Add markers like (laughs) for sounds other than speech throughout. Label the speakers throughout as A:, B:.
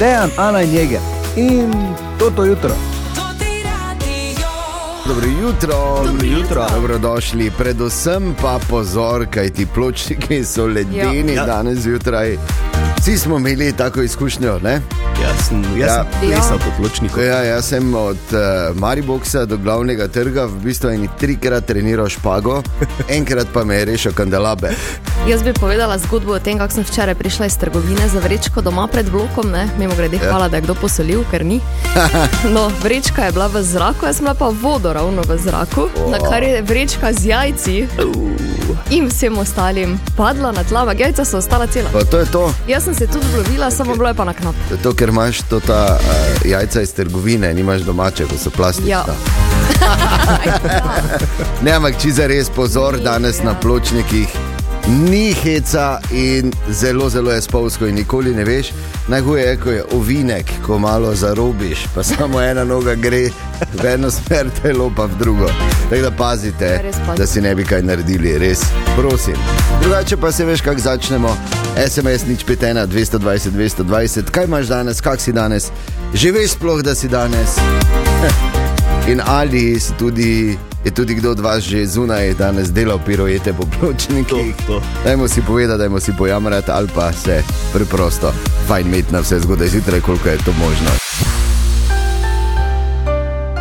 A: Dejan, Ana in Jeger. In to to jutro.
B: Dobro jutro,
C: Dobro jutro.
B: dobrodošli. Predvsem pa pozor, kaj ti pločniki so ledeni
C: Ja.
B: danes zjutraj. Vsi smo imeli tako izkušnjo, ne?
C: Jaz sem, jaz
B: Ja.
C: sem plesal po pločniku.
B: Ja, jaz sem od uh, Mariboka do glavnega trga v bistvu eni trikrat treniral špago, (laughs) enkrat pa me je rešil kandelabe.
D: Jaz bi povedala zgodbo o tem, kako sem včeraj prišla iz trgovine za vrečko doma pred blokom. Ne? Mimo grede,
B: Ja.
D: hvala, da je kdo posolil, ker ni. (laughs) No, vrečka je bila v zraku, jaz sem bila pa vodoravno v zraku, na kar je vrečka z jajci in vsem ostalim padla na tla, jajca so ostala cela.
B: Pa to je to,
D: Jaz sem se tudi vlovila, samo bilo je pa na knap.
B: to, je to ker imaš to ta uh, jajca iz trgovine, nimaš domače, ko so plastična.
D: Ja. (laughs) (laughs)
B: Ne, ampak če za res pozor, danes na pločnikih ni heca in zelo, zelo je spolsko in nikoli ne veš. Najhuje je, ko je ovinek, ko malo zarobiš, pa samo ena noga gre v eno smer, telo pa v drugo. Tako da pazite, da si ne bi kaj naredili, res, prosim. Drugače pa se veš, kako začnemo. SMS nič petena, 220, 220, kaj imaš danes, kak si danes, že veš sploh, da si danes. (laughs) In ali tudi, je tudi kdo od vas že zunaj danes delal pirojete po pločnikih? Dajmo si povedati, dajmo si pojamrati, ali pa se preprosto fajn imeti na vse zgodaj zjutraj, koliko je to možno.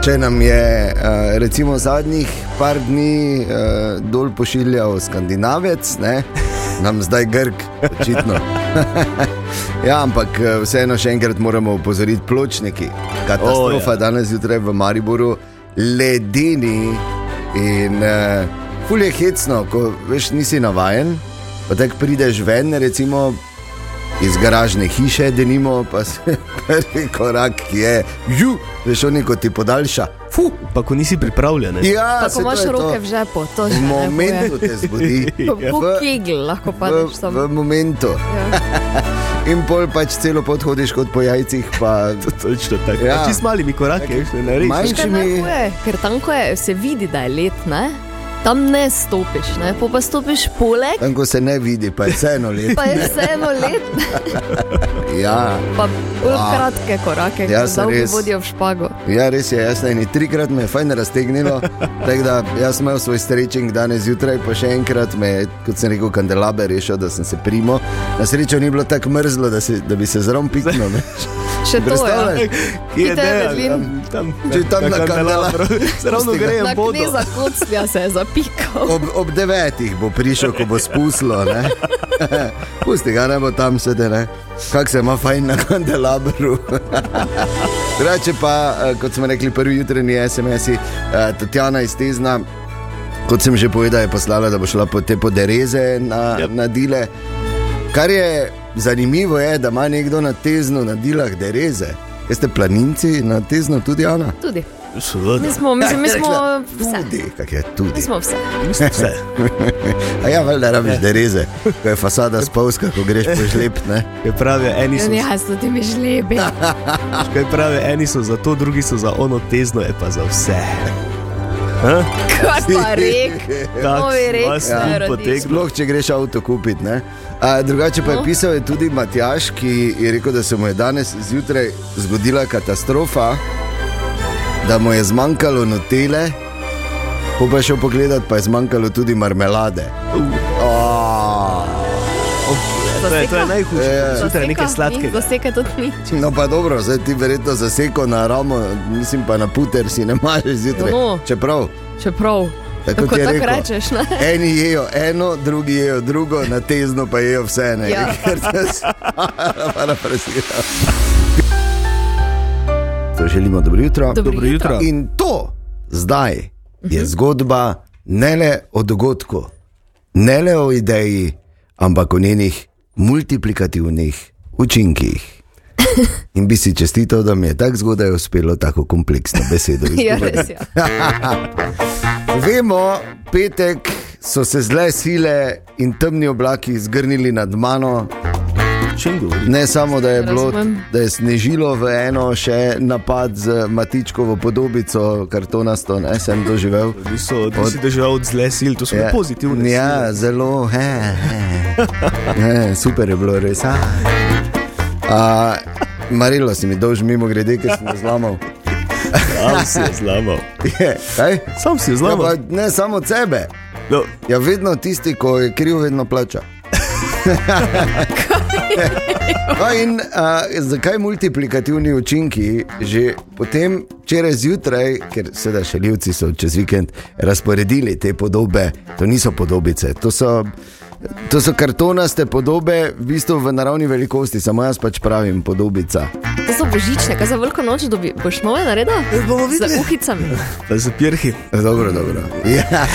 B: Če nam je eh, recimo zadnjih par dni eh, dol pošiljal Skandinavec, ne, nam zdaj Grk, očitno. (laughs) ja, ampak eh, vseeno še enkrat moramo opozoriti pločniki. Katastrofa oh, ja. danes zjutraj v Mariboru, ledeni in uh, ful je hecno, ko veš, nisi navajen. Pa tako prideš ven, recimo iz garažne hiše, denimo, pa se (laughs) prvi korak je, ju, veš, oni ko ti podaljša. Fuh,
C: Pa ko nisi pripravljen. ne?
B: ja, to
D: imaš
B: je to.
D: roke v žepu, to že
B: V momentu te zbudi. (laughs)
D: Po
B: V-
D: keglu lahko
B: V,
D: padeš
B: v
D: samo.
B: momentu.
D: Ja. (laughs)
B: In pol pač celo pot hodiš kot po jajcih. Pa,
C: To- Točno tako.
B: Ja.
C: Ja. Čez malimi koraki, veš, ne narediš.
B: Manj-
D: Kaj
B: mi-
D: najhuje? Ker tam, ko je, se vidi, da je let, ne? Tam ne stopiš, ne? po pa stopiš poleg,
B: tam, ko se ne vidi, pa je vseeno lepo.
D: pa je vseeno let,
B: Ja.
D: pa
B: Wow.
D: kratke korake,
B: Ja,
D: ki
B: se
D: dolgo
B: res.
D: vodijo v špago.
B: Ja, res je, jaz ne, trikrat me je fajn raztegnilo. (laughs) Tako da jaz sem imel svoj stretching danes zjutraj, pa še enkrat me je, kot sem rekel, kandelabe rešil, da sem se primo. Na srečo ni bilo tako mrzlo, da, se, da bi se zrom piknil. (laughs) ne.
D: Še to je.
B: Predstavljaj,
C: Kje je?
D: Berlin.
C: Tam, tam,
B: Če tam na
C: kandelabru. Se (laughs) ravno grejem
D: Na
C: vodo.
D: kneza kocnja se je zapikal.
B: Ob, ob devetih bo prišel, ko bo spuslo. ne. Pusti ga, ne bo tam sedel, kako se ima fajn na kandelabru. (laughs) Drugače pa, eh, kot smo rekli, prvi jutranji SMS-i, eh, Tatjana iz Tezna. Kot sem že povedal, je poslala, da bo šla po te podereze na,
C: yep.
B: na dile. Kar je zanimivo, je, da ima nekdo na teznu na dilah dereze. Jeste planinci na teznu tudi, Ana?
D: Tudi.
C: Seveda.
D: Mi smo, mislim, mi (laughs)
B: Je
D: smo
B: rekla,
D: vse.
B: Tudi, kak je tudi.
D: Mi smo vse.
C: Vse. (laughs)
B: A ja, valjda rabiš dereze, ko je fasada spolska, ko greš po žlep. Ne?
C: Kaj pravijo, eni so,
D: Ja, so ti mi žlebi. (laughs)
C: kaj pravijo, eni so za to, drugi so za ono tezno, je pa za vse. Ha?
D: Kaj pa rek? Novi rek rodil.
C: potegnil.
B: Sploh, če greš avto kupiti. ne. A, drugače pa je
D: No.
B: pisal je tudi Matjaš, ki je rekel, da se mu je danes zjutraj zgodila katastrofa, da mu je zmanjkalo notele, ko pa je šel pogledat, pa je zmanjkalo tudi marmelade. Oh.
C: To je, to je najhujše,
B: Ja.
C: zjutraj nekaj sladkega.
D: Zaseka tudi ni.
B: No, pa dobro, zdaj ti verjetno zaseko na ramo, mislim pa na puter si ne mažeš zjutraj.
D: No.
B: Čeprav,
D: Čeprav,
B: Tako je
D: tako
B: rekel.
D: rečeš, ne?
B: eni jejo eno, drugi jejo drugo, na tezno pa jejo vse. Ne,
D: Ja. (laughs)
B: Ker se (laughs) parafrazira. To želimo dobro jutro.
D: Dobro
C: Dobro jutro.
D: jutro.
B: In to zdaj je zgodba ne le o dogodku, ne le o ideji, ampak o njenih multiplikativnih učinkih. (laughs) In bi si čestitev, da mi je tako zgodaj uspelo tako kompleksno besedo (laughs)
D: Ja, res je. (laughs)
B: Vemo, petek so se zle sile in temni oblaki zgrnili nad mano. Ne samo, da je, bilo, da je snežilo v eno, še napad z matičkovo podobico, kartonasto, ne sem doživel.
C: Niso, nisi doživel od zle sil, to so ja. pozitivne.
B: Ja, zelo, he, he. he, super je bilo res. a. A, Marilo si mi dolž mimo grede, ker sem zlamal.
C: Sam si je zlamal.
B: Je, kaj?
C: Sam si je
B: Ja,
C: zlamal.
B: pa ne samo od sebe.
C: No,
B: Ja, vedno tisti, ko je kriv, vedno plača. (laughs) (laughs) No in, a, zakaj multiplikativni učinki? Že potem, včeraj zjutraj, ker seveda šelivci so čez vikend razporedili te podobe, to niso podobice, to so, to so kartonaste podobe, v bistvu v naravni velikosti, samo jaz pač pravim podobica.
D: To so božične, kaj za veliko noč dobi. Boš nove naredil?
C: bomo
D: Z
C: videli.
D: uhicami.
C: pa za pirhi.
B: Dobro, dobro. Ja.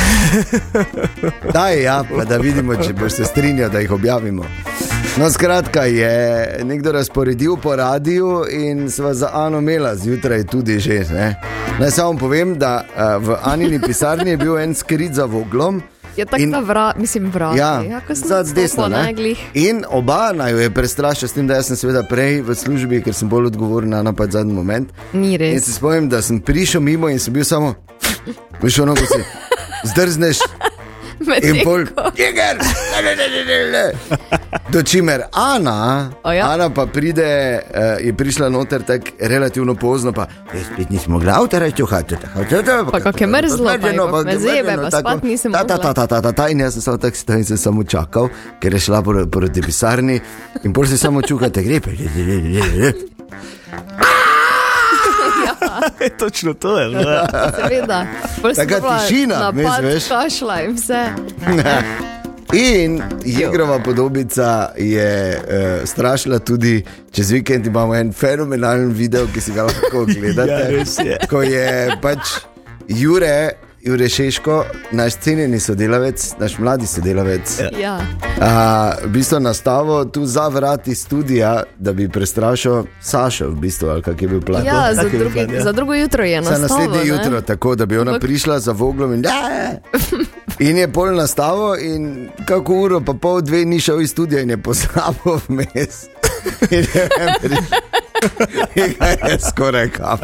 B: (laughs) Daj, ja, pa da vidimo, če boš se strinjal, da jih objavimo. No, skratka, je nekdo razporedil po radiju in sva za Ano imela zjutraj tudi že. Ne? Naj samo povem, da uh, v Anini pisarni je bil en skrit za voglom.
D: Je tako
B: In-
D: ta vrat, mislim, vrat.
B: Ja,
D: ko sem
B: zadnji desno.
D: stopila,
B: ne.
D: glih.
B: In oba naj jo je prestrašil, s tem, da sem seveda prej v službi, ker sem bolj odgovoren na napad zadnji moment.
D: Ni
B: In
D: res.
B: se spomnim, da sem prišel mimo in sem bil samo, veš, ono, ko si zdrzneš. (laughs) In pol, jeger, ne, ne, ne, ne, ne, ne. Do čimer Ana,
D: ja?
B: Ana pa pride, uh, je prišla noter tako relativno pozno, pa jaz spet nisem mogla avto reči, hoče te.
D: Pa kako je mrzlo, pa je kako me zebe, pa spat nisem
B: Ta, ta,
D: mogla.
B: ta, ta, ta, ta, ta, in jaz sem samo tako stal in sem samo čakal, ker je šla por- proti pisarni in pol si samo čukate, gre. (laughs)
C: Točno to je.
D: Seveda.
B: Taka
D: dobila
B: tišina,
D: napad
B: veš.
D: Kašla in vse. (laughs)
B: In Jegrova podobica je uh, strašila tudi čez vikend. Imamo en fenomenalen video, ki si ga lahko (laughs) gledate.
C: Ja, je.
B: Ko je pač Jure, Jure Šeško, naš cenjeni sodelavec, naš mladi sodelavec,
D: Ja.
B: uh, v bistvu nastavo tu za vrati studia, da bi prestrašil Sašo, v bistvu, ali kak je bil plan.
D: Ja, za,
C: je
D: drugi,
C: plan, ja.
D: za drugo jutro je
B: Za
D: nastalo.
B: naslednje
D: ne?
B: jutro, tako da bi ona
D: Ampak-
B: prišla za voglom in da. (laughs) In je pol nastavo, in kako uro, pa pol dve ni šel iz studia in je poslabo vmes. (laughs) In je (laughs) je skoraj kap.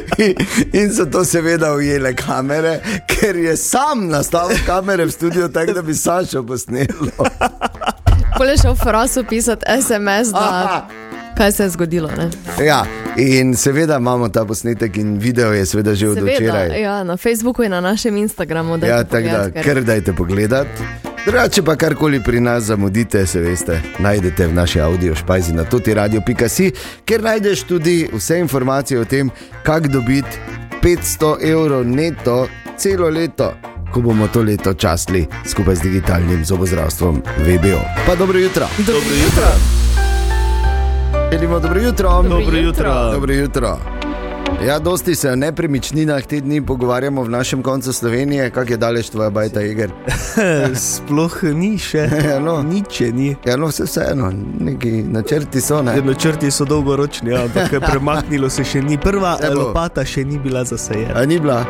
B: (laughs) In, so to seveda ujele kamere, ker je sam nastavil kamere v studiu, tako da bi Sašo posnelo. (laughs)
D: Pol je šel Frasu pisati SMS, da
B: Aha.
D: kaj se je zgodilo. Ne?
B: Ja, in seveda imamo ta posnetek in video je seveda že od
D: Seveda,
B: včeraj.
D: ja, na Facebooku in na našem Instagramu.
B: Ja, tako da,
D: ker-
B: dajte pogledat. Drugače pa karkoli pri nas zamudite, se veste, najdete v naši audio špajzi na toti radio.si, kjer najdeš tudi vse informacije o tem, kako dobiti 500 evrov neto celo leto, ko bomo to leto častili skupaj z digitalnim zobozdravstvom VBO. Pa dobro jutro.
C: Dobro jutro.
B: Želimo dobro jutro.
C: Dobro jutro.
B: Dobro jutro. Ja, dosti se o nepremičninah te dni pogovarjamo v našem koncu Slovenije, kak je daleč tvoja bajta iger. (laughs)
C: Sploh ni še.
B: Ja, no.
C: Nič je ni.
B: Ja, no, vse vseeno, neki načrti so. Ne?
C: Načrti so dolgoročni, ja, ampak (laughs) premaknilo se še ni. Prva
B: Ne bo.
C: lopata še ni bila zasajena.
B: A ni bila?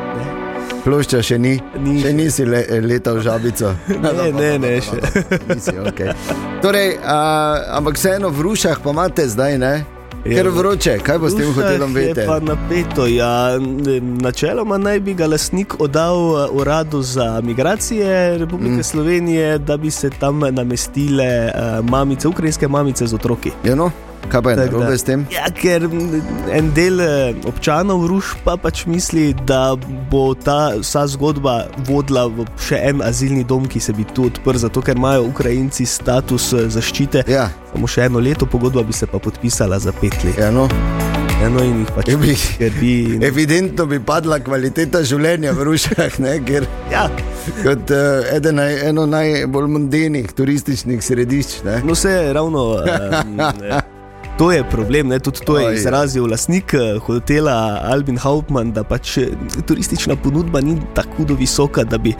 B: Plošča še ni,
C: Ni
B: še
C: še.
B: nisi le, letal v žabico. (laughs)
C: Ne, ne, ne, še.
B: Nisi, okay. Torej, a, ampak vseeno v rušah pa imate zdaj, ne?
C: Ja,
B: Ker vroče, kaj bo s tem hotelom vedeti?
C: Pa napeto, ja. Načeloma naj bi ga lastnik oddal eh, uradu za migracije Republike mm. Slovenije, da bi se tam namestile uh, mamice, ukrajinske mamice z otroki.
B: Ja, no, kaj pa je
C: Tako da-
B: narobe s tem?
C: Ja, ker en del eh, občanov Ruš pa pač misli, da bo ta vsa zgodba vodila v še en azilni dom, ki se bi tu odprl, zato ker imajo Ukrajinci status eh, zaščite.
B: Ja,
C: Samo še eno leto, pogodba bi se pa podpisala za pet let.
B: ja no.
C: Eno in jih pač
B: Ja, bi-
C: skrbi. in-
B: Evidentno bi padla kvaliteta življenja v rušah, ne? ker
C: Ja,
B: kot uh, eden, eno najbolj mondenih turističnih središč. Ne?
C: no se ravno. Um, To je problem, ne? tudi to je izrazil lastnik eh, hotela Albin Hauptmann, da pač eh, turistična ponudba ni tako hudo visoka, da bi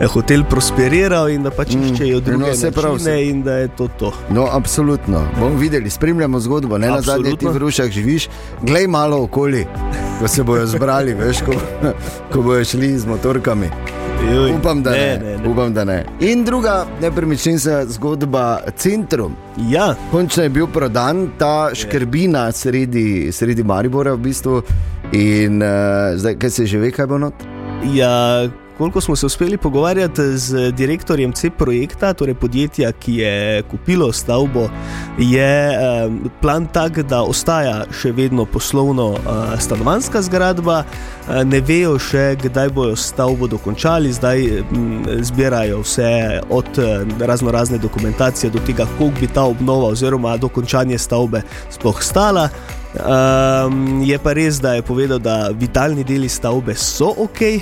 C: eh, hotel prosperiral in da pač
B: Mm,
C: iščejo druge
B: no, saj prav,
C: načine
B: saj.
C: in da je to to.
B: No, absolutno. Bomo videli, spremljamo zgodbo. Ne na zadnje ti v rušah živiš, glej malo okoli, ko se bojo zbrali, veš, ko, ko bojo šli z motorkami.
C: Joj,
B: Upam, da ne.
C: ne, ne, ne.
B: Upam, da ne. In druga nepremičninska zgodba, Centrum.
C: Ja,
B: Končno je bil prodan ta škrbina sredi, sredi Maribora, v bistvu. In uh, zdaj, kaj se že ve, kaj bo not?
C: ja, koliko smo se uspeli pogovarjati z direktorjem C projekta, torej podjetja, ki je kupilo stavbo, je eh, plan tak, da ostaja še vedno poslovno eh, stanovanska zgradba. Eh, ne vejo še, kdaj bodo stavbo dokončali, zdaj m, zbirajo vse od eh, razno razne dokumentacije do tega, koliko bi ta obnova oziroma dokončanje stavbe sploh stala. Um, je pa res, da je povedal, da vitalni deli stavbe so ok, okay.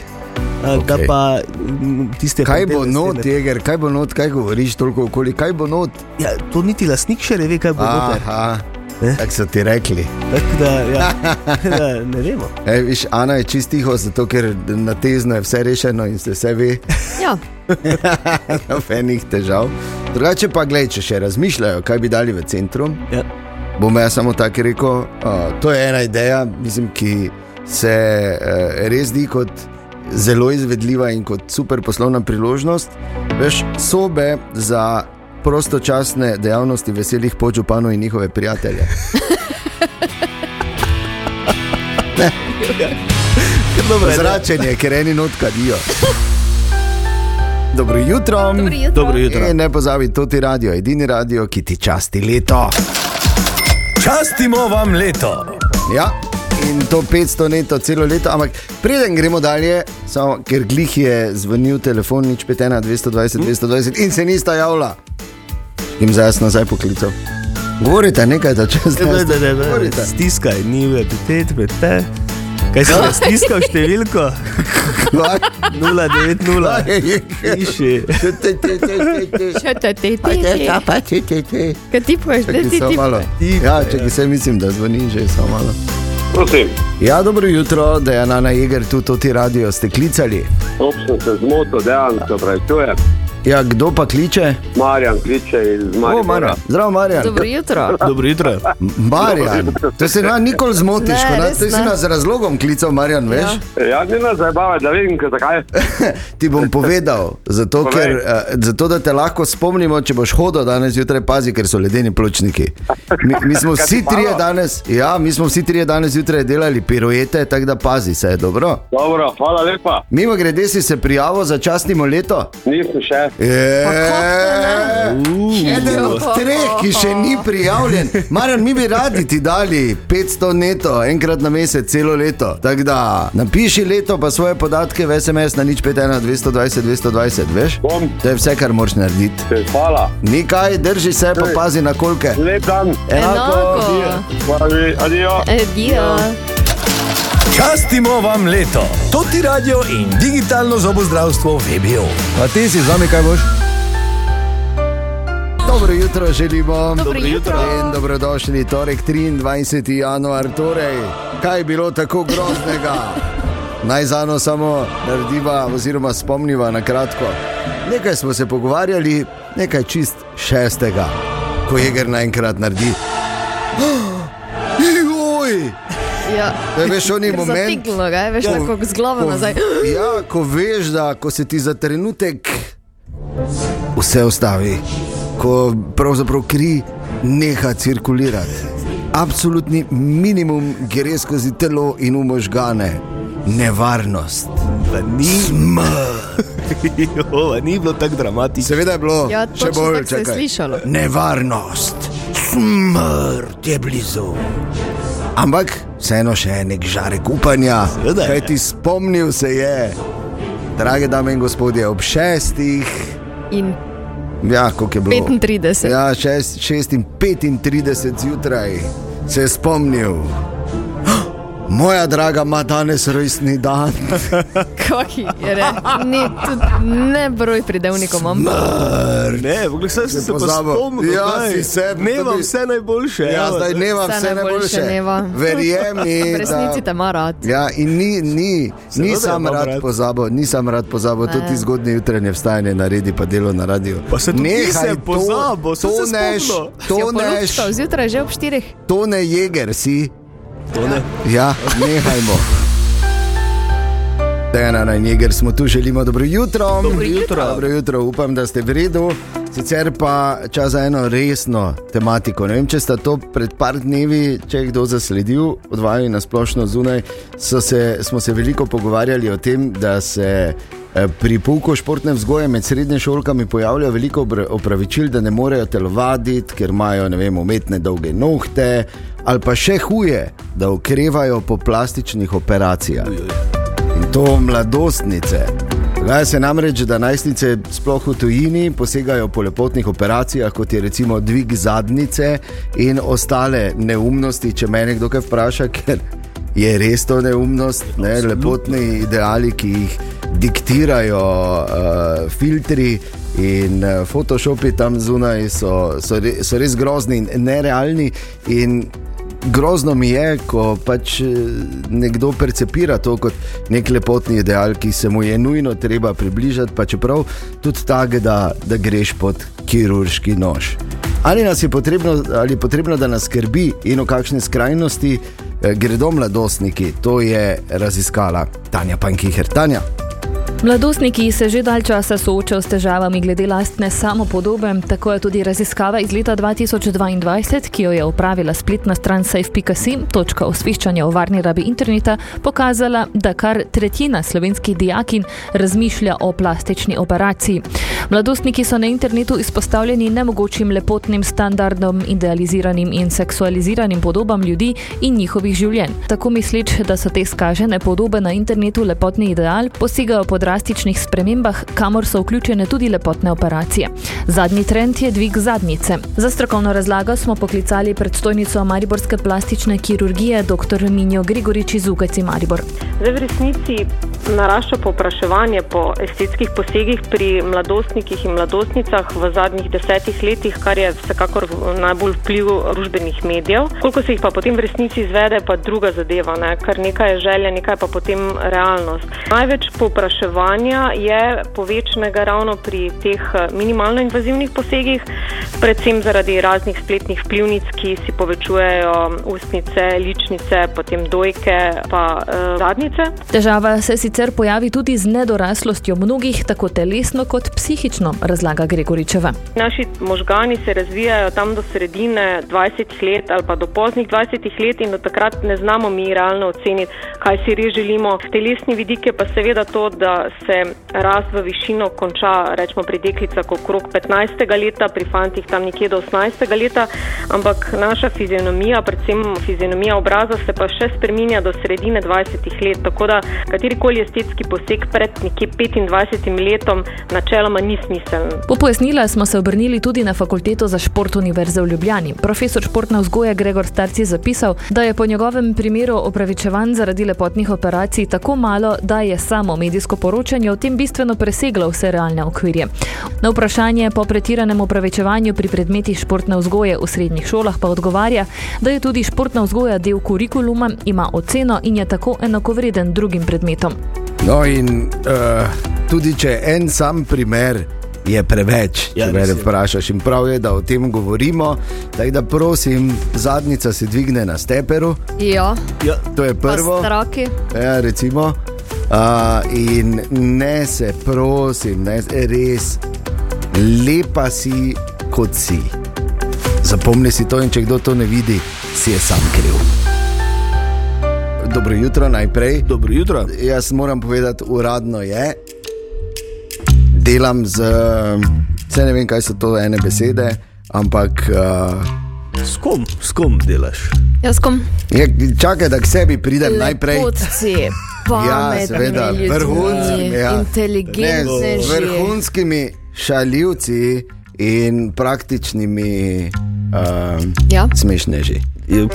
C: da
B: Okej.
C: pa m, tiste
B: Kaj bo not, jeger, kaj bo not, kaj govoriš toliko okoli, kaj bo not?
C: Ja, to niti lastnik še ne ve, kaj bo noter.
B: Aha,
C: Ne?
B: tako so ti rekli.
C: Tako da, ja, (laughs) da ne vemo.
B: E, viš, Ana je čist tiho, zato ker na tezno je vse rešeno in se vse ve, (laughs)
D: Ja, (laughs)
B: nobenih težav. Drugače pa, gledaj, če še razmišljajo, kaj bi dali v centru,
C: Ja.
B: Bom jaz samo tako rekel. Uh, to je ena ideja, mislim, ki se uh, res zdi kot zelo izvedljiva in kot super poslovna priložnost. Veš, sobe za prostočasne dejavnosti veselih podžupanov in njihove prijatelje. (laughs)
C: Dobro,
B: Zračenje, ker eni not kadijo. Dobro jutro.
D: dobro jutro.
C: Dobro jutro.
B: In ne pozabi, to ti radio, edini radio, ki ti časti leto.
A: Častimo vam leto.
B: Ja, in to 500 neto celo leto. Ampak preden gremo dalje, samo, ker glih je zvonil telefon, nič 5, 220, 220 in se nista javila. In zdaj jaz nazaj poklical. Govorite nekaj, da če
C: Ne,
B: ste
C: ne, ne, ne,
B: Govorite.
C: Stiskaj, ni v epitet, te. Kaj si ti stiskal številko? 090, piši.
D: Še te te te te. Kaj ti poješ, da
B: Čakaj,
D: ti
B: samo
D: ti
B: malo.
C: Tiho,
B: Ja,
C: ja.
B: če se mislim, da zvoni že samo malo.
E: Prosim,
B: Ja, dobro jutro, da je Nana Jeger tu, to ti radio ste klicali.
E: top sem se zmotil, dejansko se pravičujem.
B: Ja, kdo pa kliče?
E: Marjan kliče iz
B: O,
E: Marjana.
B: Marjan. Zdravo, Marjan.
D: Dobro jutro.
C: Dobro jutro.
B: Marjan, to se nam nikoli zmotiš,
D: Ne,
B: ko na-
D: res
B: to si
D: ne.
B: nas z razlogom klical, Marjan, veš? Ja.
E: Ja, ni nas zabava, da vem, kaj- zakaj. (laughs)
B: Ti bom povedal, zato,
E: Povej.
B: ker, uh, zato da te lahko spomnimo, če boš hodil danes zjutraj, pazi, ker so ledeni pločniki. Mi, mi smo vsi trije danes, ja, mi smo vsi trije danes zjutraj delali piruete, tako da pazi se, dobro.
E: Dobro, hvala lepa.
B: Mimo grede si se prijavil za častnimo leto.
E: Nisem še.
B: Je, Eden od treh, ki še ni prijavljen. Marjan, mi bi radi ti dali 500 neto, enkrat na mesec, celo leto. Tako da napiši leto, pa svoje podatke v SMS na nič 51 220 220, veš?
E: Bom.
B: To je vse, kar moraš narediti.
E: Hvala.
B: Nikaj, drži se, pa pazi na kolke.
E: Lep dan.
D: Enako.
E: Hvala, adijo.
D: Adijo.
A: Častimo vam leto. To ti radio in digitalno zobozdravstvo VBO.
B: A ti si z nami, kaj boš? Dobro jutro želimo.
D: Dobro jutro.
B: In dobrodošli, torek 23. januar. Torej, kaj je bilo tako groznega? Naj zano samo narediva, oziroma spomniva na kratko. Nekaj smo se pogovarjali, nekaj čist šestega, ko je gre naenkrat naredi. (gasps) Joj!
D: Ja.
B: Je veš, (laughs) oni moment.
D: Zatiknilo ga veš, tako z glavo
B: Ko-
D: nazaj. (gasps)
B: Ja, ko veš, da ko se ti za trenutek vse ustavi, ko pravzaprav kri neha cirkulirati. Absolutni minimum gre skozi telo in v možgane. Nevarnost.
C: Pa ni,
B: Smrt. (laughs)
C: jo, ni bilo tako dramatično.
B: Seveda je bilo
D: Ja,
B: še bolj
D: se je slišalo.
B: Nevarnost, smrt je blizu. Ampak vseeno še je nek žarek upanja, kaj ti spomnil se je. Drage dame in gospodje, ob šestih,
D: In
B: ja, koliko je bilo?
D: 35.
B: Ja, šest, šest in 35 zjutraj se je spomnil. Moja draga ima danes rojstni dan. (laughs)
D: Kaki je re? Ni, tudi ne broj pridevnikom, imam.
C: Ne, sem se pa
B: pozabil. Ja, si se,
C: Ne vam vse najboljše.
B: Ja,
C: evo,
B: zdaj
C: daj.
B: ne vam
D: Vse
B: vse
D: najboljše.
B: Verjemi, (laughs)
D: V resnici te ima rad.
B: Ja, in ni, ni, nisem
C: imam
B: rad
C: rad.
B: pozabil, nisem rad pozabil,
D: Ne.
B: tudi zgodnje jutranje vstajanje naredi pa delo na radiju.
C: Pa se
B: Nehaj
C: nisem
B: to-
C: pozabil, sem se
B: toneš,
C: spomnil.
D: Si jo
B: toneš,
D: polučkal zjutraj že ob štirih.
B: tone jeger si.
C: Ne.
B: Ja, nehajmo. Dejana na Niger smo tu, želimo dobro jutro.
C: Dobro jutro.
B: Dobro jutro, upam, da ste v redu. Sicer pa čas za eno resno tematiko. Ne vem, če sta to pred par dnevi, če je kdo zasledil, odvajali na splošno zunaj, se, smo se veliko pogovarjali o tem, da se Eh, Pri pouku športne vzgoje med srednjimi šolkami pojavlja veliko opravičil, da ne morejo telovaditi, ker imajo vem, umetne dolge nohte, ali pa še huje, da okrevajo po plastičnih operacijah. In to mladostnice. Dogaja se namreč, da najstnice, sploh v tujini, posegajo po lepotnih operacijah, kot je recimo dvig zadnjice in ostale neumnosti, če me nekdo kaj vpraša, (laughs) ker je res to neumnost, ne, lepotni ideali, ki jih diktirajo uh, filtri in uh, Photoshopi tam zunaj, so, so, re, so res grozni in nerealni. In Grozno mi je, ko pač eh, nekdo percepira to kot nek lepotni ideal, ki se mu je nujno treba približati, pa čeprav tudi tako, da, da greš pod kirurški nož. Ali nas je potrebno, ali je potrebno, da nas skrbi in v kakšne skrajnosti eh, gredo mladostniki, to je raziskala Tanja Pankiher. Tanja.
F: Mladostniki se že dalj časa soočajo s težavami glede lastne samopodobe, tako je tudi raziskava iz leta 2022, ki jo je upravila spletna stran safe.sim, točka osveščanja o varni rabi interneta, pokazala, da kar tretjina slovenskih dijakin razmišlja o plastični operaciji. Mladostniki so na internetu izpostavljeni nemogočim lepotnim standardom, idealiziranim in seksualiziranim podobam ljudi in njihovih življenj. Tako misleč, da so te skažene podobe na internetu lepotni ideal, posegajo po drastičnih spremembah, kamor so vključene tudi lepotne operacije. Zadnji trend je dvig zadnjice. Za strokovno razlago smo poklicali predstojnico Mariborske plastične kirurgije dr. Minjo Grigorič iz UKC Maribor.
G: Zdaj, v resnici narašča povpraševanje po estetskih posegih pri mladostnikih in mladostnicah v zadnjih desetih letih, kar je vsekakor najbolj vpliv družbenih medijev. Koliko se jih pa potem v resnici izvede, pa druga zadeva, ne? kar nekaj je želja, nekaj pa potem realnost. Največ povpraševanja je povečnega ravno pri teh eh, minimalno invazivnih posegih, predvsem zaradi raznih spletnih vplivnic, ki si povečujejo ustnice, ličnice, potem dojke, pa uh, zadnjice.
F: Težava se sicer pojavi tudi z nedoraslostjo mnogih, tako telesno kot psihično, razlaga Gregoričeva.
G: Naši možgani se razvijajo tam do sredine 20 let ali pa do poznih 20 let in do takrat ne znamo mi realno oceniti, kaj si res želimo. Telesni vidik je pa seveda to, da se rast v višino konča, rečemo pri deklicah okrog 15. leta, pri fantih tam nekje do 18. leta, ampak naša fizionomija, predvsem fizionomija obraza, se pa še spreminja do sredine 20 let. Tako da katerikoli estetski poseg pred nekje 25 letom načeloma ni smiseln.
F: Po pojasnila smo se obrnili tudi na fakulteto za šport Univerze v Ljubljani. Profesor športne vzgoje Gregor Starci je zapisal, da je po njegovem primeru opravičevanj zaradi lepotnih operacij tako malo, da je samo medijsko poročanje o tem bistveno preseglo vse realne okvirje. Na vprašanje po pretiranem opravičevanju pri predmetih športne vzgoje v srednjih šolah pa odgovarja, da je tudi športna vzgoja del kurikuluma, ima oceno in je tako enakovreden drugim predmetom.
B: No, in uh, tudi če en sam primer je preveč,
C: Ja,
B: če me vprašaš, in prav je, da o tem govorimo. Tako da prosim, zadnjica se dvigne na steperu,
D: Ja,
C: Ja,
B: to je prvo. Ja, recimo. Uh, in ne se, prosim, ne, res, lepa si, kot si. Zapomni si to, in če kdo to ne vidi, si je sam kriv. Dobro jutro najprej.
C: dobro jutro.
B: Jaz moram povedati, uradno je. Delam z, vse ne vem, kaj so to ene besede, ampak uh,
C: S kom, s kom delaš?
D: Jaz kom
B: je, čakaj, da k sebi pridem najprej. Ja,
D: pametni
B: seveda, ja.
D: inteligentni
B: z vrhunskimi šaljivci in praktičnimi uh,
D: Ja.
B: smešneži.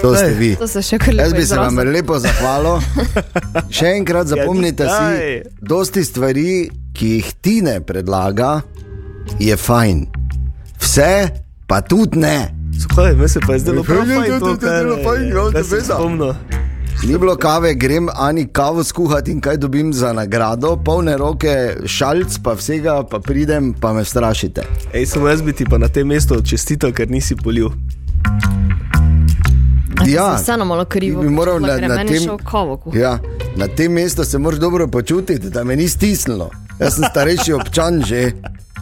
B: To ste vi.
D: To se še kar
B: Jaz bi se vam
D: izrazil.
B: lepo zahvalil. (laughs) Še enkrat zapomnite
C: Ja,
B: si,
C: daj.
B: dosti stvari, ki jih ti ne predlaga, je fajn. Vse pa tudi ne.
C: Skoj, me se pa je zdelo
B: Ja,
C: prav
B: ja,
C: fajn to,
B: ja,
C: kar
B: ja, fajn, te
C: sem
B: veda.
C: spomnil.
B: Ni bilo kave, grem ani kavo skuhati in kaj dobim za nagrado, polne roke, šalc pa vsega, pa pridem, pa me strašite.
C: Ej, samo jaz bi ti pa na tem mestu čestital, ker nisi polil.
B: Ja,
D: Vseeno malo krivo.
B: bi moral na, na tem,
D: kuhati.
B: ja, na tem mestu se moraš dobro počutiti, da me ni stisnilo. Jaz sem starejši (laughs) občan že.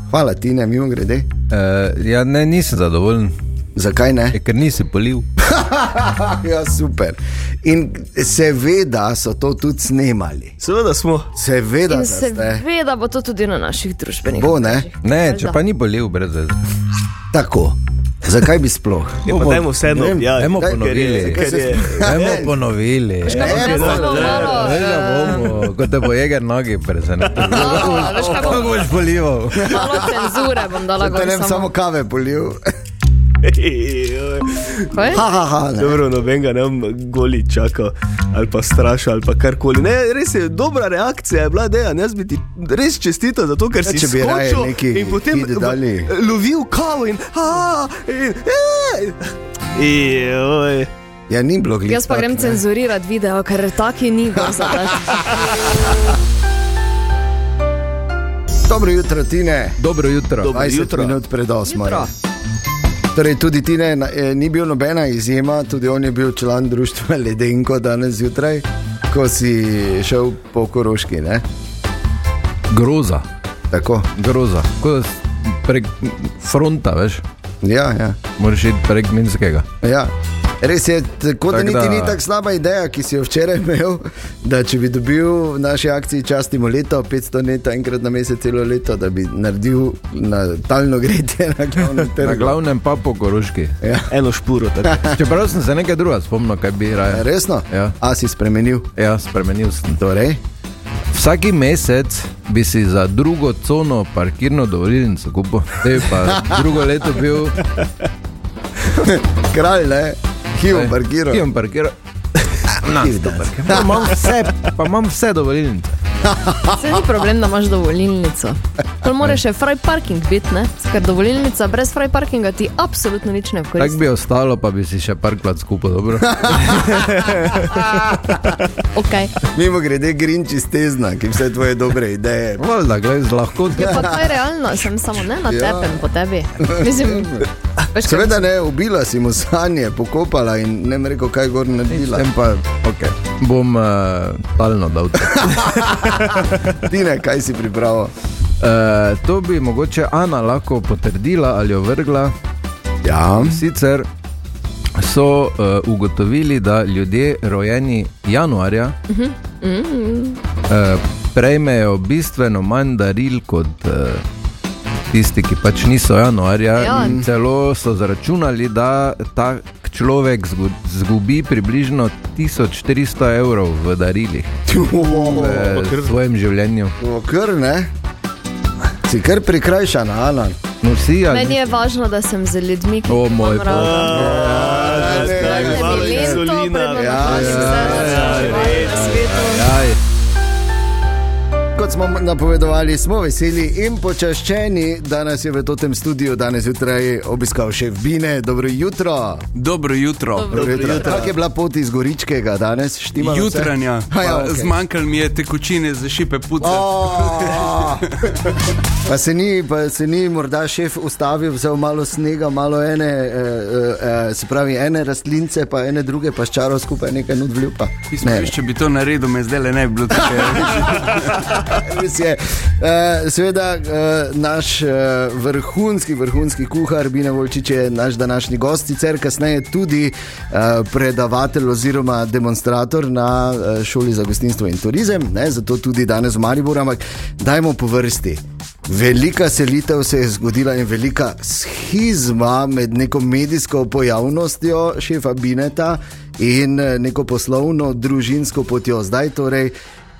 B: Hvala ti, ne mimo grede.
H: Uh, ja, ne, nisem zadovoljen.
B: Zakaj ne?
H: Je, ker nisi polil. (laughs)
B: ja, super. In seveda so to tudi snemali.
C: Seveda smo.
B: Seveda,
D: In
B: da ste.
D: seveda bo to tudi na naših družbenih.
B: Bo, ne?
H: Ne, če pa ni polil, brez veze.
B: Tako. Zakaj bi sploh? (laughs)
C: Je pa dajmo vseeno objaviti.
H: Dajmo
B: Daj,
H: ponovili. Dajmo ponovili.
D: Bom
H: kot da bo jeger nogi (laughs)
D: bom-
H: Kako boš polival?
D: Malo cenzure bom dala
B: Da ne
D: gor
B: bi samo kave polil. Ha, ha, ha.
C: Dobro, nobenega ne bom goli čakal ali pa strašil ali pa karkoli. Ne, res je dobra reakcija, je bila dejan. Jaz bi ti res čestital za to, ker
B: Ja,
C: si
B: če bi raje
C: skočil
B: neki
C: in potem
B: hit dali.
C: lovil kavo in. A, in, ej. Joj.
B: Ja, ni bilo gledati.
D: Jaz pa grem cenzurirati video, ker taki ni gor za dati.
B: Dobro jutro, Tine.
H: Dobro jutro.
C: Dobro
B: 20
C: jutro.
B: minut pred 8. Torej, tudi Tine na- eh, ni bil nobena izjema, tudi on je bil član društva (laughs) Ledenko danes zjutraj, ko si šel po Koroški. Ne?
H: Groza.
B: Tako.
H: Groza. Ko da s- prek fronta, veš,
B: Ja, ja.
H: moraš iti prek Minskega.
B: Ja. Res je, tako da
H: Tak
B: niti ni tako slaba ideja, ki si jo včeraj imel, da če bi dobil v naši akciji častimo leto, 500 let, enkrat na mesec celo leto, da bi naredil na talno gretje na glavnem
H: Na
B: trgu.
H: glavnem pa po Koroški.
B: Ja.
C: Eno špuro.
H: Čeprav sem se nekaj drugega spomnil, kaj bi raje.
B: Resno?
H: Ja.
B: A si spremenil?
H: Ja, spremenil sem.
B: Torej,
H: Vsaki mesec bi si za drugo cono parkirno dovolilnico kupil, te pa drugo leto bil. (laughs)
B: kralj, ne? Hivo parkiral.
H: Ki bom parkiral. Na, pa imam vse, pa imam vse dovolilnice.
D: Se ni problem, da imaš dovolilnico. To mora še fraj parking biti, ne? Ker dovolilnica brez fraj parkinga ti absolutno nič ne
H: Tako
D: koristi.
H: bi ostalo, pa bi si še parkrat skupaj, dobro. (laughs)
D: Okay.
B: Mimo grede grinči stezna, ki vse tvoje dobre ideje.
H: Valjda, gledaj, z lahkotno.
D: Je pa to je realno, sem samo ne na
B: Ja.
D: tepen po tebi. Mislim, veš,
B: Seveda ne, ubila si mu sanje, pokopala in ne vem rekel, kaj gor naredila.
H: Tem pa, ok, bom uh, talno dal. (laughs) (laughs)
B: Tine, kaj si pripravil?
H: Uh, to bi mogoče Ana lahko potrdila ali ovrgla.
B: Ja,
H: Sicer so uh, ugotovili, da ljudje rojeni januarja uh, prejmejo bistveno manj daril kot uh, tisti, ki pač niso januarja.
D: Ja.
H: In Celo so zaračunali, da tak človek zgu- zgubi približno 1400 evrov v darilih v svojem življenju.
B: kar ne. Si kar prikrajšana, Ana.
H: No, vsi ali
D: Meni je važno, da sem z ljudmi, ki
H: O,
D: jih
H: moj
D: imam rada.
B: ne,
C: Daj,
B: ne,
C: malo
D: Da mi lento
C: insulina.
D: pred
B: Ja,
D: notranjim
B: ja,
D: srcem, na svetu.
H: Jaj,
B: Kot smo napovedovali, smo veseli in počaščeni, da nas je v tem studiu danes zjutraj obiskal še Bine. Dobro jutro.
I: Dobro jutro.
B: Dobro jutro. Kako je bila pot iz Goričkega danes? Štimalo vse?
I: Jutranja.
B: A ja, okej.
I: Zmanjkalo mi je tekočine za šipe puce.
B: Oh! Pa se, ni, pa se ni morda šef ustavil, vzel malo snega, malo ene, eh, eh, se pravi, ene rastlince, pa ene druge, pa ščaro skupaj nekaj nudvljiv. Pa.
I: Mislim, veš, če bi to naredil, me zdaj le ne bi bilo tako. (laughs) (laughs) (laughs)
B: Res je. Uh, seveda, uh, naš uh, vrhunski, vrhunski kuhar Bina Volčič je naš današnji gost, sicer kasneje tudi uh, predavatelj oziroma demonstrator na uh, šoli za gostinstvo in turizem, ne, zato tudi danes v Mariboru, ampak dajmo po vrsti. Velika selitev se je zgodila in velika schizma med neko medijsko pojavnostjo šefa Bineta in neko poslovno, družinsko potjo. Zdaj torej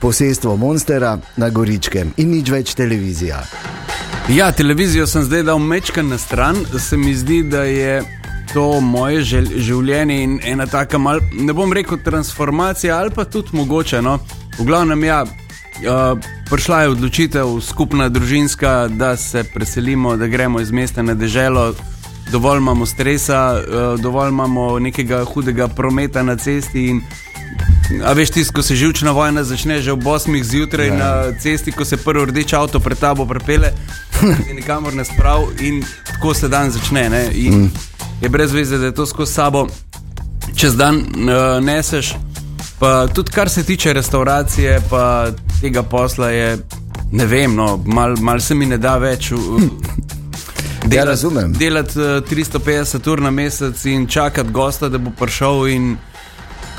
B: posestvo Monstera na Goričkem in nič več televizija.
I: Ja, televizijo sem zdaj dal mečkan na stran, se mi zdi, da je. To moje življenje in ena taka, mal, ne bom rekel, transformacija, ali pa tudi mogoče. No? V glavnem, ja, uh, prišla je odločitev, skupna družinska, da se preselimo, da gremo iz mesta na deželo. Dovolj imamo stresa, uh, dovolj imamo nekega hudega prometa na cesti. In, a veš, tisto, ko se živčna vojna začne že ob 8 zjutraj ja. na cesti, ko se prvi rdeč avto pred tabo prepele, (laughs) in nikamor ne sprav, in tako se dan začne. Ne? In mm. je brez veze, da je to skozi sabo čez dan uh, neseš. Pa tudi kar se tiče restauracije, pa tega posla je, ne vem, no, malo mal se mi ne da več. v- v- (laughs)
B: Ja, razumem.
I: Delati uh, 350 ur na mesec in čakati gosta, da bo prišel. In,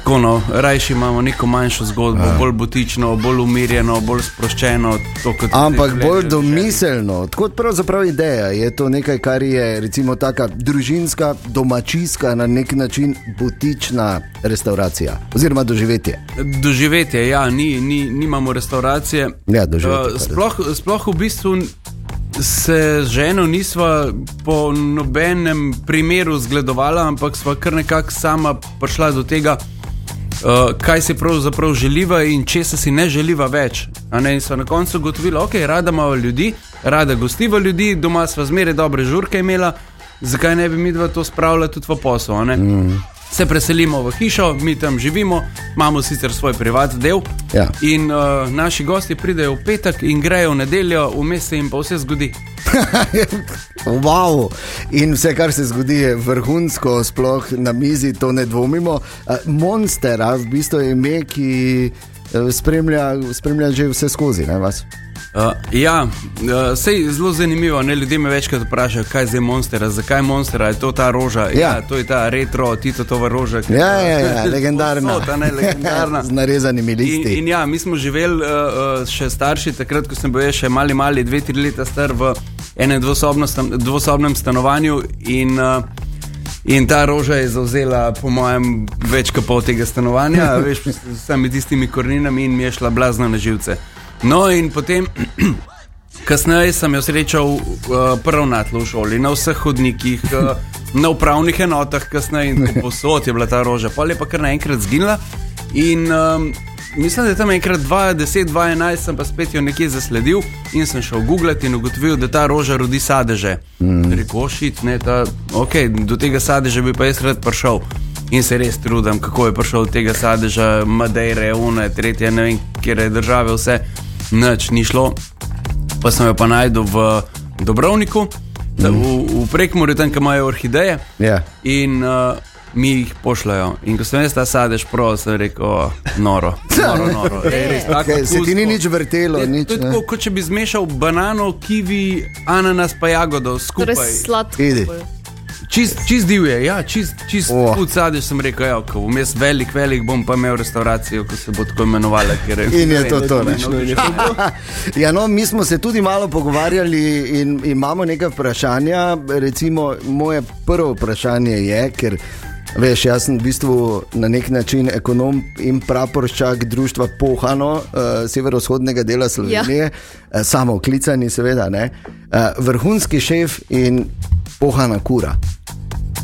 I: tako, no, rajši imamo neko manjšo zgodbo,
B: Ja.
I: bolj butično, bolj umirjeno, bolj sproščeno. To,
B: Ampak bolj domiselno, kot pravzaprav ideja, je to nekaj, kar je recimo taka družinska, domačijska, na nek način butična restauracija oziroma doživetje.
I: Doživetje, ja, ni, ni, nimamo restauracije.
B: Ja, doživetje,
I: Uh, sploh, sploh v bistvu se z ženo nisva po nobenem primeru zgledovala, ampak sva kar nekako sama prišla do tega, uh, kaj si pravzaprav želiva in česa si ne želiva več. Ne, in sva na koncu ugotovila, da okay, rada imamo ljudi, rada gostiva ljudi, doma sva zmeraj dobre žurke imela, zakaj ne bi mi dva to spravila tudi v posel. a ne? Se preselimo v hišo, mi tam živimo, imamo sicer svoj privat del.
B: Ja.
I: In uh, naši gosti pridejo v petek in grejo v nedeljo, vmes se jim pa vse zgodi. (laughs)
B: Wow. In vse, kar se zgodi, je vrhunsko, sploh na mizi, to ne dvomimo. Uh, Monster, a v bistvu je ime, ki uh, spremlja, spremlja že vse skozi, ne vas.
I: Uh, ja, uh, sej zelo zanimivo. Ne, ljudje me večkrat vprašajo, kaj je zdaj monster, zakaj monster, je to ta roža.
B: Ja.
I: Ja, to je ta retro, Tito Tova roža. je
B: Ja,
I: ta-
B: ja, ja, (laughs) legendarna.
I: Vsota, ne, legendarna. (laughs)
B: Z narezanimi listi.
I: In, in ja, mi smo živeli, uh, še starši, takrat, ko sem bil še mali, mali, dve, tri leta star v enem dvosobnem stanovanju. In, uh, in ta roža je zauzela, po mojem, več kot pol tega stanovanja, veš, s vsemi tistimi korninami in mi je šla blazno na živce. No, in potem. (clears throat) Kasneje sem jo srečal uh, prvo na tlu v šoli, na vseh hodnikih, uh, na upravnih enotah, kasneje in (laughs) posod je bila ta roža. Pa je pa kar naenkrat zginila. In um, mislim, da je tam enkrat 2010, 2011 sem pa spet jo nekje zasledil in sem šel googlati in ugotovil, da ta roža rodi sadeže. Mm. Rekel, šit, ne, ta, okay, do tega sadeža bi pa jaz rad prišel. In se res trudim, kako je prišel do tega sadeža, Madeire, Une, tretje, ne vem, kje je države, vse, nič ni šlo pa sem jo pa najdel v Dobrovniku, mm. v, v Prekmorju, tam, kjer imajo orhideje.
B: Ja.
I: In uh, mi jih pošljajo. In ko sem jaz ta sadež prav, sem rekel, oh, noro, noro, noro. (laughs) Ej, res,
B: Okay, se ti ni nič vrtelo,
I: Je,
B: nič.
I: to je
B: ne.
I: tako, kot če bi zmešal banano, kiwi, ananas pa jagodo
D: Torej
I: skupaj.
D: sladko.
I: Čist, čist divje, ja, čist, čist
B: Oh.
I: sadež sem rekel, ja, ko vmes velik, velik bom pa imel restauracijo, ko se bo tako imenovala. ker
B: In je to to. ne.
I: ne. (laughs)
B: Ja, no, mi smo se tudi malo pogovarjali in imamo nekaj vprašanja. Recimo, moje prvo vprašanje je, ker veš, jaz sem v bistvu na nek način ekonom in praporščak društva Pohano, uh, severovzhodnega dela Slovenije, ja. samo klicani, seveda, ne, uh, vrhunski šef in pohana kura.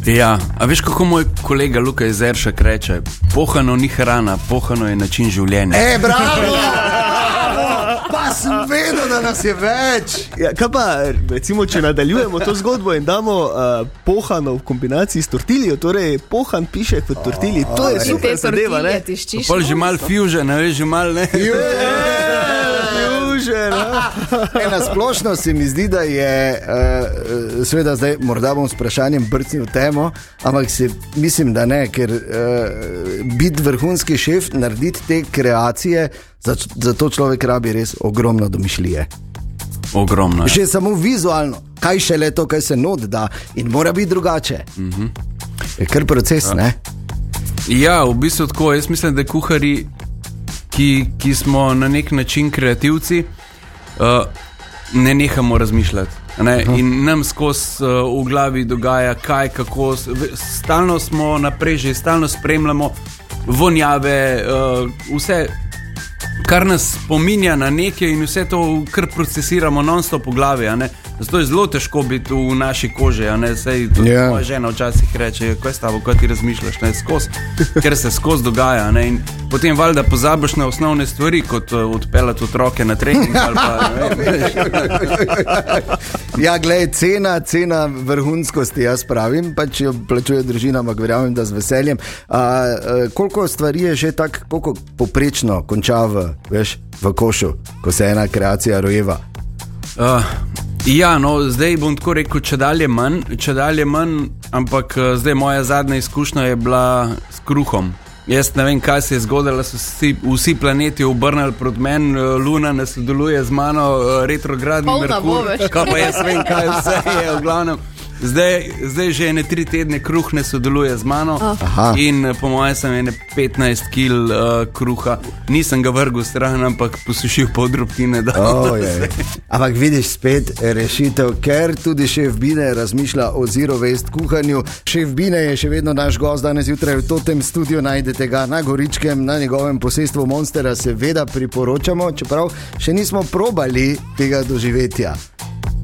I: Ja, a veš, kako moj kolega Luka iz Eršak reče: pohano ni hrana, pohano je način življenja.
B: E, bravo! Pa sem vedel, da nas je več.
C: Ja, kaj pa, recimo, če nadaljujemo to zgodbo in damo uh, pohano v kombinaciji s tortiljo, torej pohan piše kot tortilji, to je super zadeva,
D: tortilje
C: ne?
D: tiščiš.
I: Pol že mal fusion, ne veš, že mal ne.
C: Fusion, a?
B: E, na splošno se mi zdi, da je, uh, seveda, zdaj morda bom s vprašanjem brcnil temo, ampak se, mislim, da ne, ker uh, biti vrhunski šef, narediti te kreacije, za, za to človek rabi res ogromno domišljije.
I: Ogromno. je.
B: Že samo vizualno, kaj še le to, kaj se not da in mora biti drugače. Mm -hmm. Je kar proces, ne?
I: Ja, v bistvu tako. Jaz mislim, da kuhari, ki, ki smo na nek način kreativci, uh, ne nehamo razmišljati. Ne? In nam skozi uh, v glavi dogaja, kaj, kako. Stalno smo na preži, stalno spremljamo vonjave, uh, vse, kar nas spominja na nekaj, in vse to, kar procesiramo non-stop v glavi. Zato je zelo težko biti v naši koži. a ne. Sej tudi
B: Ja.
I: moja žena včasih reče, kaj s tabo, kaj ti razmišljaš, ne skozi, ker se skozi dogaja. Ne. In potem valjda pozabiš na osnovne stvari, kot uh, odpeljati otroke na trening. Pa, ne vem, (laughs)
B: Ja, gled, cena, cena vrhunskosti, jaz pravim, pa če jo plačuje družina, ampak verjamem, da z veseljem. A, a, koliko stvari je že tako poprečno konča v, veš, v košu, ko se ena kreacija rojeva?
I: Uh, ja, no, zdaj bom tako rekel, če dalje manj, če dalje manj, ampak uh, zdaj moja zadnja izkušnja je bila s kruhom. Jaz ne vem, kaj se je zgodilo, so vsi, vsi planeti obrnili proti meni, eh, Luna ne sodeluje z mano, eh, retrogradni
D: Polna bo
I: Merkur.
D: več.
I: Kaj pa jaz vem, kaj vse je v glavnem. Zdaj, zdaj že ene tri tedne kruh ne sodeluje z mano
B: Aha.
I: in eh, po mojem sem ene 15 kg uh, kruha. Nisem ga vrgel stran, ampak posušil pol drobtine.
B: Ampak vidiš spet rešitev, ker tudi šef Bine razmišlja o zero waste kuhanju. Šef Bine je še vedno naš gost danes zjutraj v tem studiu. Najdete ga na Goričkem, na njegovem posestvu Monstera, seveda priporočamo, čeprav še nismo probali tega doživetja.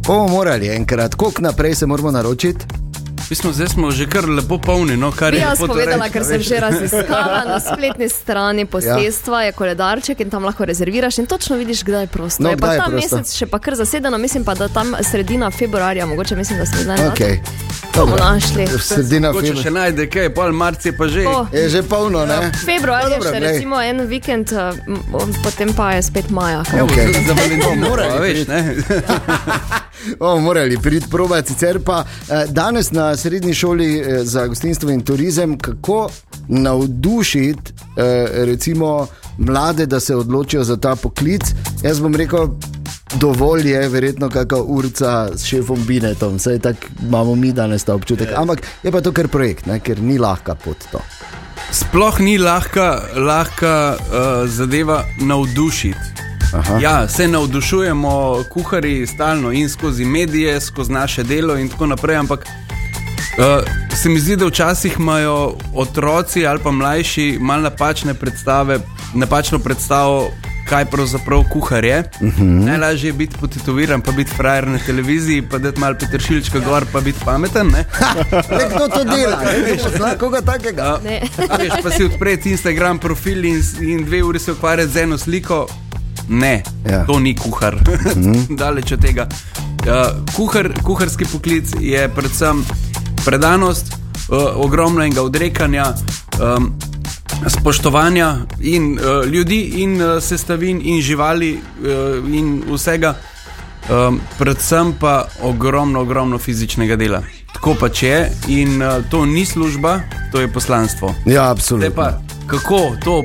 B: Bomo morali enkrat, koliko naprej se moramo naročiti?
I: Mi smo zdaj smo že kar lepo polni, no, kar
D: Bi
I: je
D: jaz
I: to
D: povedala,
I: reči,
D: ker sem že raziskala na spletni strani posestva, je koledarček in tam lahko rezerviraš in točno vidiš, kdaj je prosto.
B: No,
D: je pa
B: je
D: ta
B: prosto?
D: mesec še pa kar zasedeno, mislim pa, da tam sredina februarja, mogoče mislim, da smo zdaj na
B: Okay.
D: bomo našli.
B: Sredina
I: Mogoče še
B: februarja.
I: najde kaj, pol marca je pa že.
D: O,
B: Je že polno, ne?
D: Februar je
B: Dobro,
D: še recimo en vikend, eh, potem pa je spet maja.
B: Okej.
I: Za Valentino, (laughs)
B: Morali
I: a veš, ne? (laughs)
B: O, morali priti probati, sicer pa eh, danes na srednji šoli eh, za gostinstvo in turizem, kako navdušiti eh, recimo mlade, da se odločijo za ta poklic. Jaz bom rekel, dovolj je, verjetno, kakšna urca s šefom Binetom, vse tako imamo mi danes ta občutek. Ampak je pa to kar projekt, ne? ker ni lahka pot to.
I: Sploh ni lahka, lahka uh, zadeva navdušiti.
B: Aha.
I: Ja, se navdušujemo, kuhari, stalno in skozi medije, skozi naše delo in tako naprej. Ampak uh, se mi zdi, da včasih imajo otroci ali pa mlajši malo napačne predstave, napačno predstavo. Kaj pravzaprav kuhar je? Uh -huh. Najlažje je biti potetoviran, pa biti frajer na televiziji, pa da malo petršilčka gor, pa biti pameten. Ne? (laughs)
B: Le kdo to dela? Ne pozna koga takega.
D: Ne.
I: A Veš, pa si odpreti Instagram profil in, in dve uri se ukvarjati z eno sliko. Ne,
B: Ja.
I: to ni kuhar. (laughs) Daleč od tega. Uh, kuhar, kuharski poklic je predvsem predanost, uh, ogromno enega odrekanja, um, spoštovanja in uh, ljudi, in uh, sestavin, in živali, uh, in vsega. Um, predvsem pa ogromno, ogromno fizičnega dela. Tako pač je in uh, to ni služba, to je poslanstvo.
B: Ja,
I: Zdaj
B: absolutno.
I: pa, kako to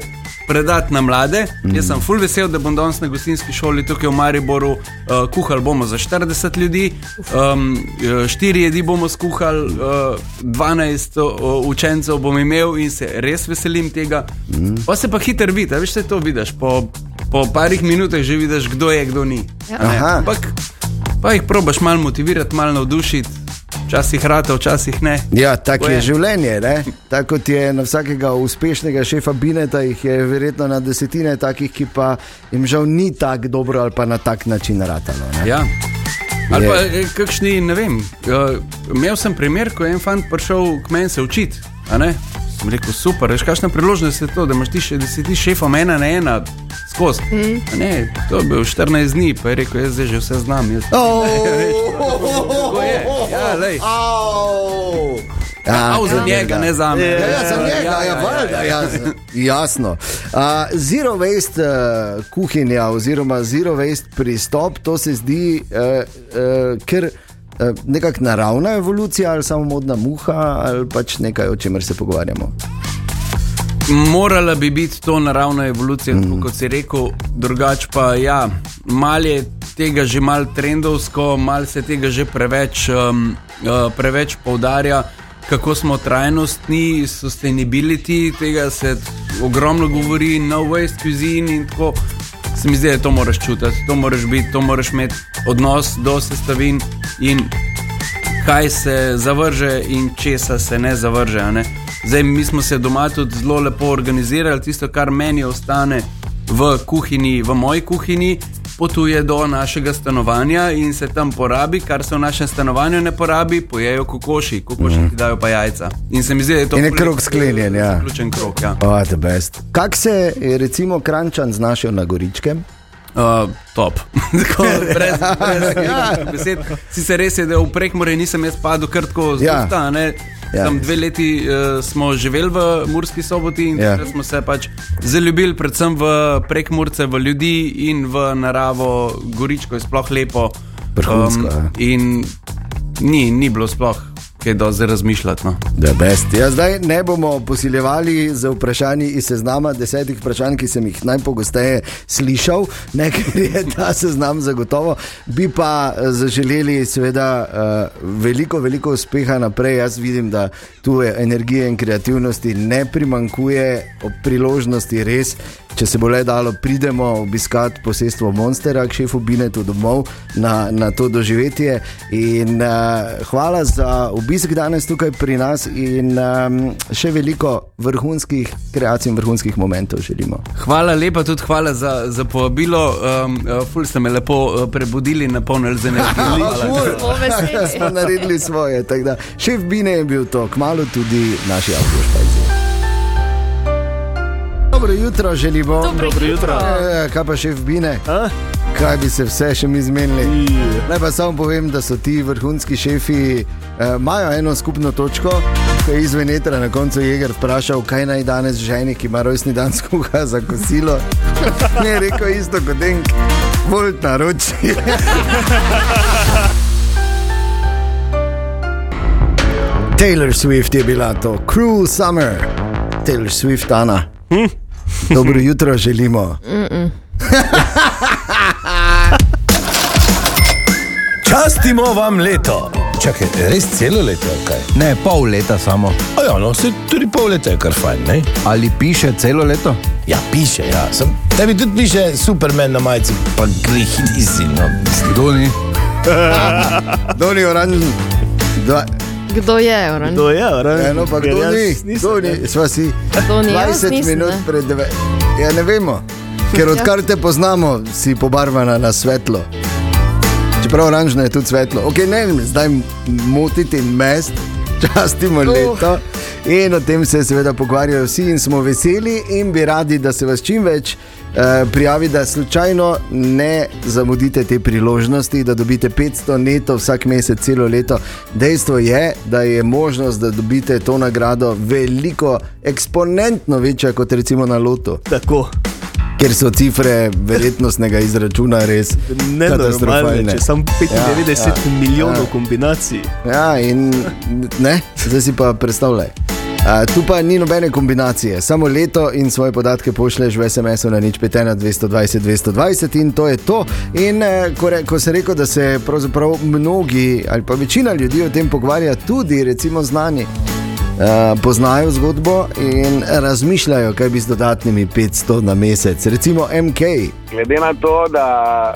I: predati na mlade? Mm. Jaz sem full vesel, da bom danes na gostinski šoli tukaj v Mariboru uh, kuhali bomo za 40 ljudi, um, štiri jedi bomo skuhali, uh, 12 uh, učencev bom imel in se res veselim tega. Mm. Pa se pa hiter vidi, a veš, se to vidiš. Po, po parih minutah že vidiš, kdo je, kdo ni.
D: Ja.
I: Pa jih probaš malo motivirati, malo navdušiti, včasih rata, včasih ne.
B: Ja, tako je
I: je.
B: življenje. ne. Tako kot je na vsakega uspešnega šefa Bineta, jih je verjetno na desetine takih, ki pa jim žal ni tako dobro ali pa na tak način ratalo. ne.
I: Ja. Ali pa eh, kakšni, ne vem. Uh, imel sem primer, ko je en fant prišel k meni se učiti. a ne? Sem rekel, super, veš, kakšna priložnost je to, da, imaš ti, še- da si ti šefom ena na ena skozi. Mm. Ne, to je bil 14 dni, pa je rekel, jaz zdaj že vse znam. Jaz, (laughs)
B: Oh,
I: je, ja, lej.
B: Au. Ja,
I: Prav za njega, ne za me.
B: Ja, ja, za njega, ja, valjda, ja, z- jasno. Uh, zero waste uh, kuhinja oziroma zero waste pristop, to se zdi uh, uh, ker uh, nekakšna naravna evolucija ali samo modna muha ali pač nekaj, o čemer se pogovarjamo.
I: Morala bi biti to naravna evolucija, mm. kot si rekel, drugače pa ja, mal je tega že mal trendovsko, mal se tega že preveč, um, uh, preveč poudarja, kako smo trajnostni, sustainability, tega se ogromno govori, no waste cuisine in tako. Se mi zdi, da to moraš čutiti, to moraš biti, to moraš imeti odnos do sestavin in kaj se zavrže in česa se ne zavrže. Ne? Zdaj, mi smo se doma tudi zelo lepo organizirali, tisto, kar meni ostane v kuhinji, v moji kuhinji, potuje do našega stanovanja in se tam porabi, kar se v našem stanovanju ne porabi, pojejo kokoši, kokoši mm. ti dajo pa jajca. In se mi zdi, da je to ful-
B: krog sklenjen, ja.
I: Zaključen krog, ja.
B: Oh, the best. Kak se je recimo Krančan znašel na Goričkem?
I: Uh, top. (laughs) Tako, brez, brez (laughs) ja. besed. Sicer res je, da v prekmore nisem jaz padel kar tako z
B: Ja.
I: usta. Ja.
B: Ja.
I: Tam dve leti uh, smo živeli v Murski soboti in
B: Ja.
I: smo se pač zaljubili predvsem v prekmurce, v ljudi in v naravo. Goričko je sploh lepo.
B: Vrhunsko, ja.
I: in ni, ni bilo sploh kaj dosti razmišljati. No.
B: Ja, zdaj ne bomo posiljevali z vprašanji iz seznama desetih vprašanj, ki sem jih najpogosteje slišal, (laughs) ker je ta seznam zagotovo. Bi pa eh, zaželeli, seveda, uh, veliko, veliko uspeha naprej. Jaz vidim, da tu je energije in kreativnosti ne primankuje, ob priložnosti res. Če se bo le dalo, pridemo obiskati posestvo Monstera, k šefu Binetu domov na, na to doživetje. In, uh, hvala za obisk danes tukaj pri nas in um, še veliko vrhunskih kreacij in vrhunskih momentov želimo.
I: Hvala lepa, tudi hvala za, za povabilo. Um, ful ste me lepo uh, prebudili, napolnili z energijo. (laughs)
B: Smo naredili svoje. Šef Bine je bil to, kmalo tudi naši avtošpajci. Dobro jutro, želimo.
D: Dobro jutro.
B: E, kaj pa šef Bine?
C: A?
B: Kaj bi se vse še mi zmenili? Naj pa samo povem, da so ti vrhunski šefi, eh, imajo eno skupno točko. Ko je izven etra na koncu Jeger vprašal, kaj naj danes ženi, ki ima rojstni dan skuha za kosilo. Ne (laughs) je rekel isto kot Denk, volt naroči. (laughs) Taylor Swift je bila to, Cruel Summer, Taylor Swift, Ana. Hm? (laughs) Dobro jutro želimo. (laughs)
A: Častimo vam leto. Čakaj, res celo leto, ali kaj?
H: Ne, pol leta samo.
A: A ja, no, se tudi pol leta je kar fajn, ne?
H: Ali piše celo leto?
A: Ja, piše, ja. Sem, tebi tudi piše Superman na majici, pa grih nisi, no.
H: Kdo ni? (laughs)
B: Doni oranžni. Dva,
D: Kdo je oranž?
C: To je, ali
B: eno pa kdo ni, kdo ni, sva si.
D: Kdo ni? Jaz
B: 20
D: nisem,
B: minut pred dve. Ja, ne vemo, ker odkar te poznamo, si pobarvana na svetlo. Čeprav oranžno je tudi svetlo. Okay, ne, ne, zdaj motiti in mest, (laughs) častimo leto. In o tem se seveda pogovarjajo vsi in smo veseli in bi radi, da se vas čim več prijavi, da slučajno ne zamudite te priložnosti, da dobite 500 neto vsak mesec, celo leto. Dejstvo je, da je možnost, da dobite to nagrado veliko, eksponentno večja kot recimo na lotu,
C: Tako.
B: ker so cifre verjetnostnega izračuna res
C: Ne, normalno,
B: katastrofalne.
C: če samo 95
B: Ja,
C: ja,
B: ja,
C: milijonov
B: ja.
C: kombinacij.
B: Ja, in ne, zdaj si pa predstavljaj. Uh, tu pa ni nobene kombinacije, samo leto in svoje podatke pošleš v SMS-u na nič 5, 220, 220 in to je to. In uh, ko, re, ko se reče, da se pravzaprav mnogi ali pa večina ljudi o tem pogovarja, tudi recimo znani. Uh, poznajo zgodbo in razmišljajo, kaj bi z dodatnimi 500 na mesec, recimo MK.
E: Glede na to, da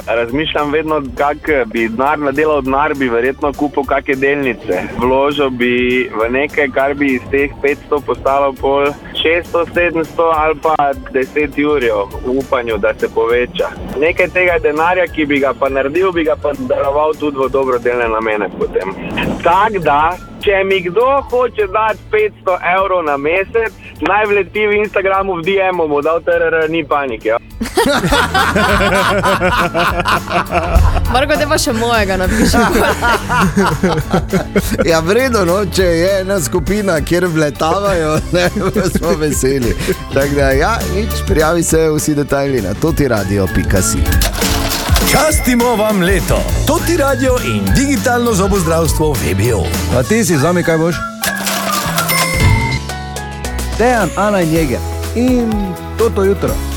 E: razmišljam vedno, kako bi denar nadelal, denar bi verjetno kupil kakšne delnice. Vložil bi v nekaj, kar bi iz teh 500 postalo pol 600, 700 ali pa 10 jurjev v upanju, da se poveča. Nekaj tega denarja, ki bi ga pa naredil, bi ga pa daroval tudi v dobrodelne namene potem. Tako da, če mi kdo hoče dati 500 evrov na mesec, naj vleti v Instagramu v DM-u, mu dal TRR, ni panike. Ja. (laughs)
D: Marko, te pa še mojega napišem. (laughs)
B: Ja, vredno, no, če je ena skupina, kjer vletavajo, (laughs) ne, smo veseli. Tako da, ja, nič, prijavi se vsi detajli na toti radio.si.
A: Častimo vam leto. To ti radio in digitalno zobozdravstvo VBO.
H: A ti si zami kaj boš? Dejan, Ana in Jeger. In toto jutro.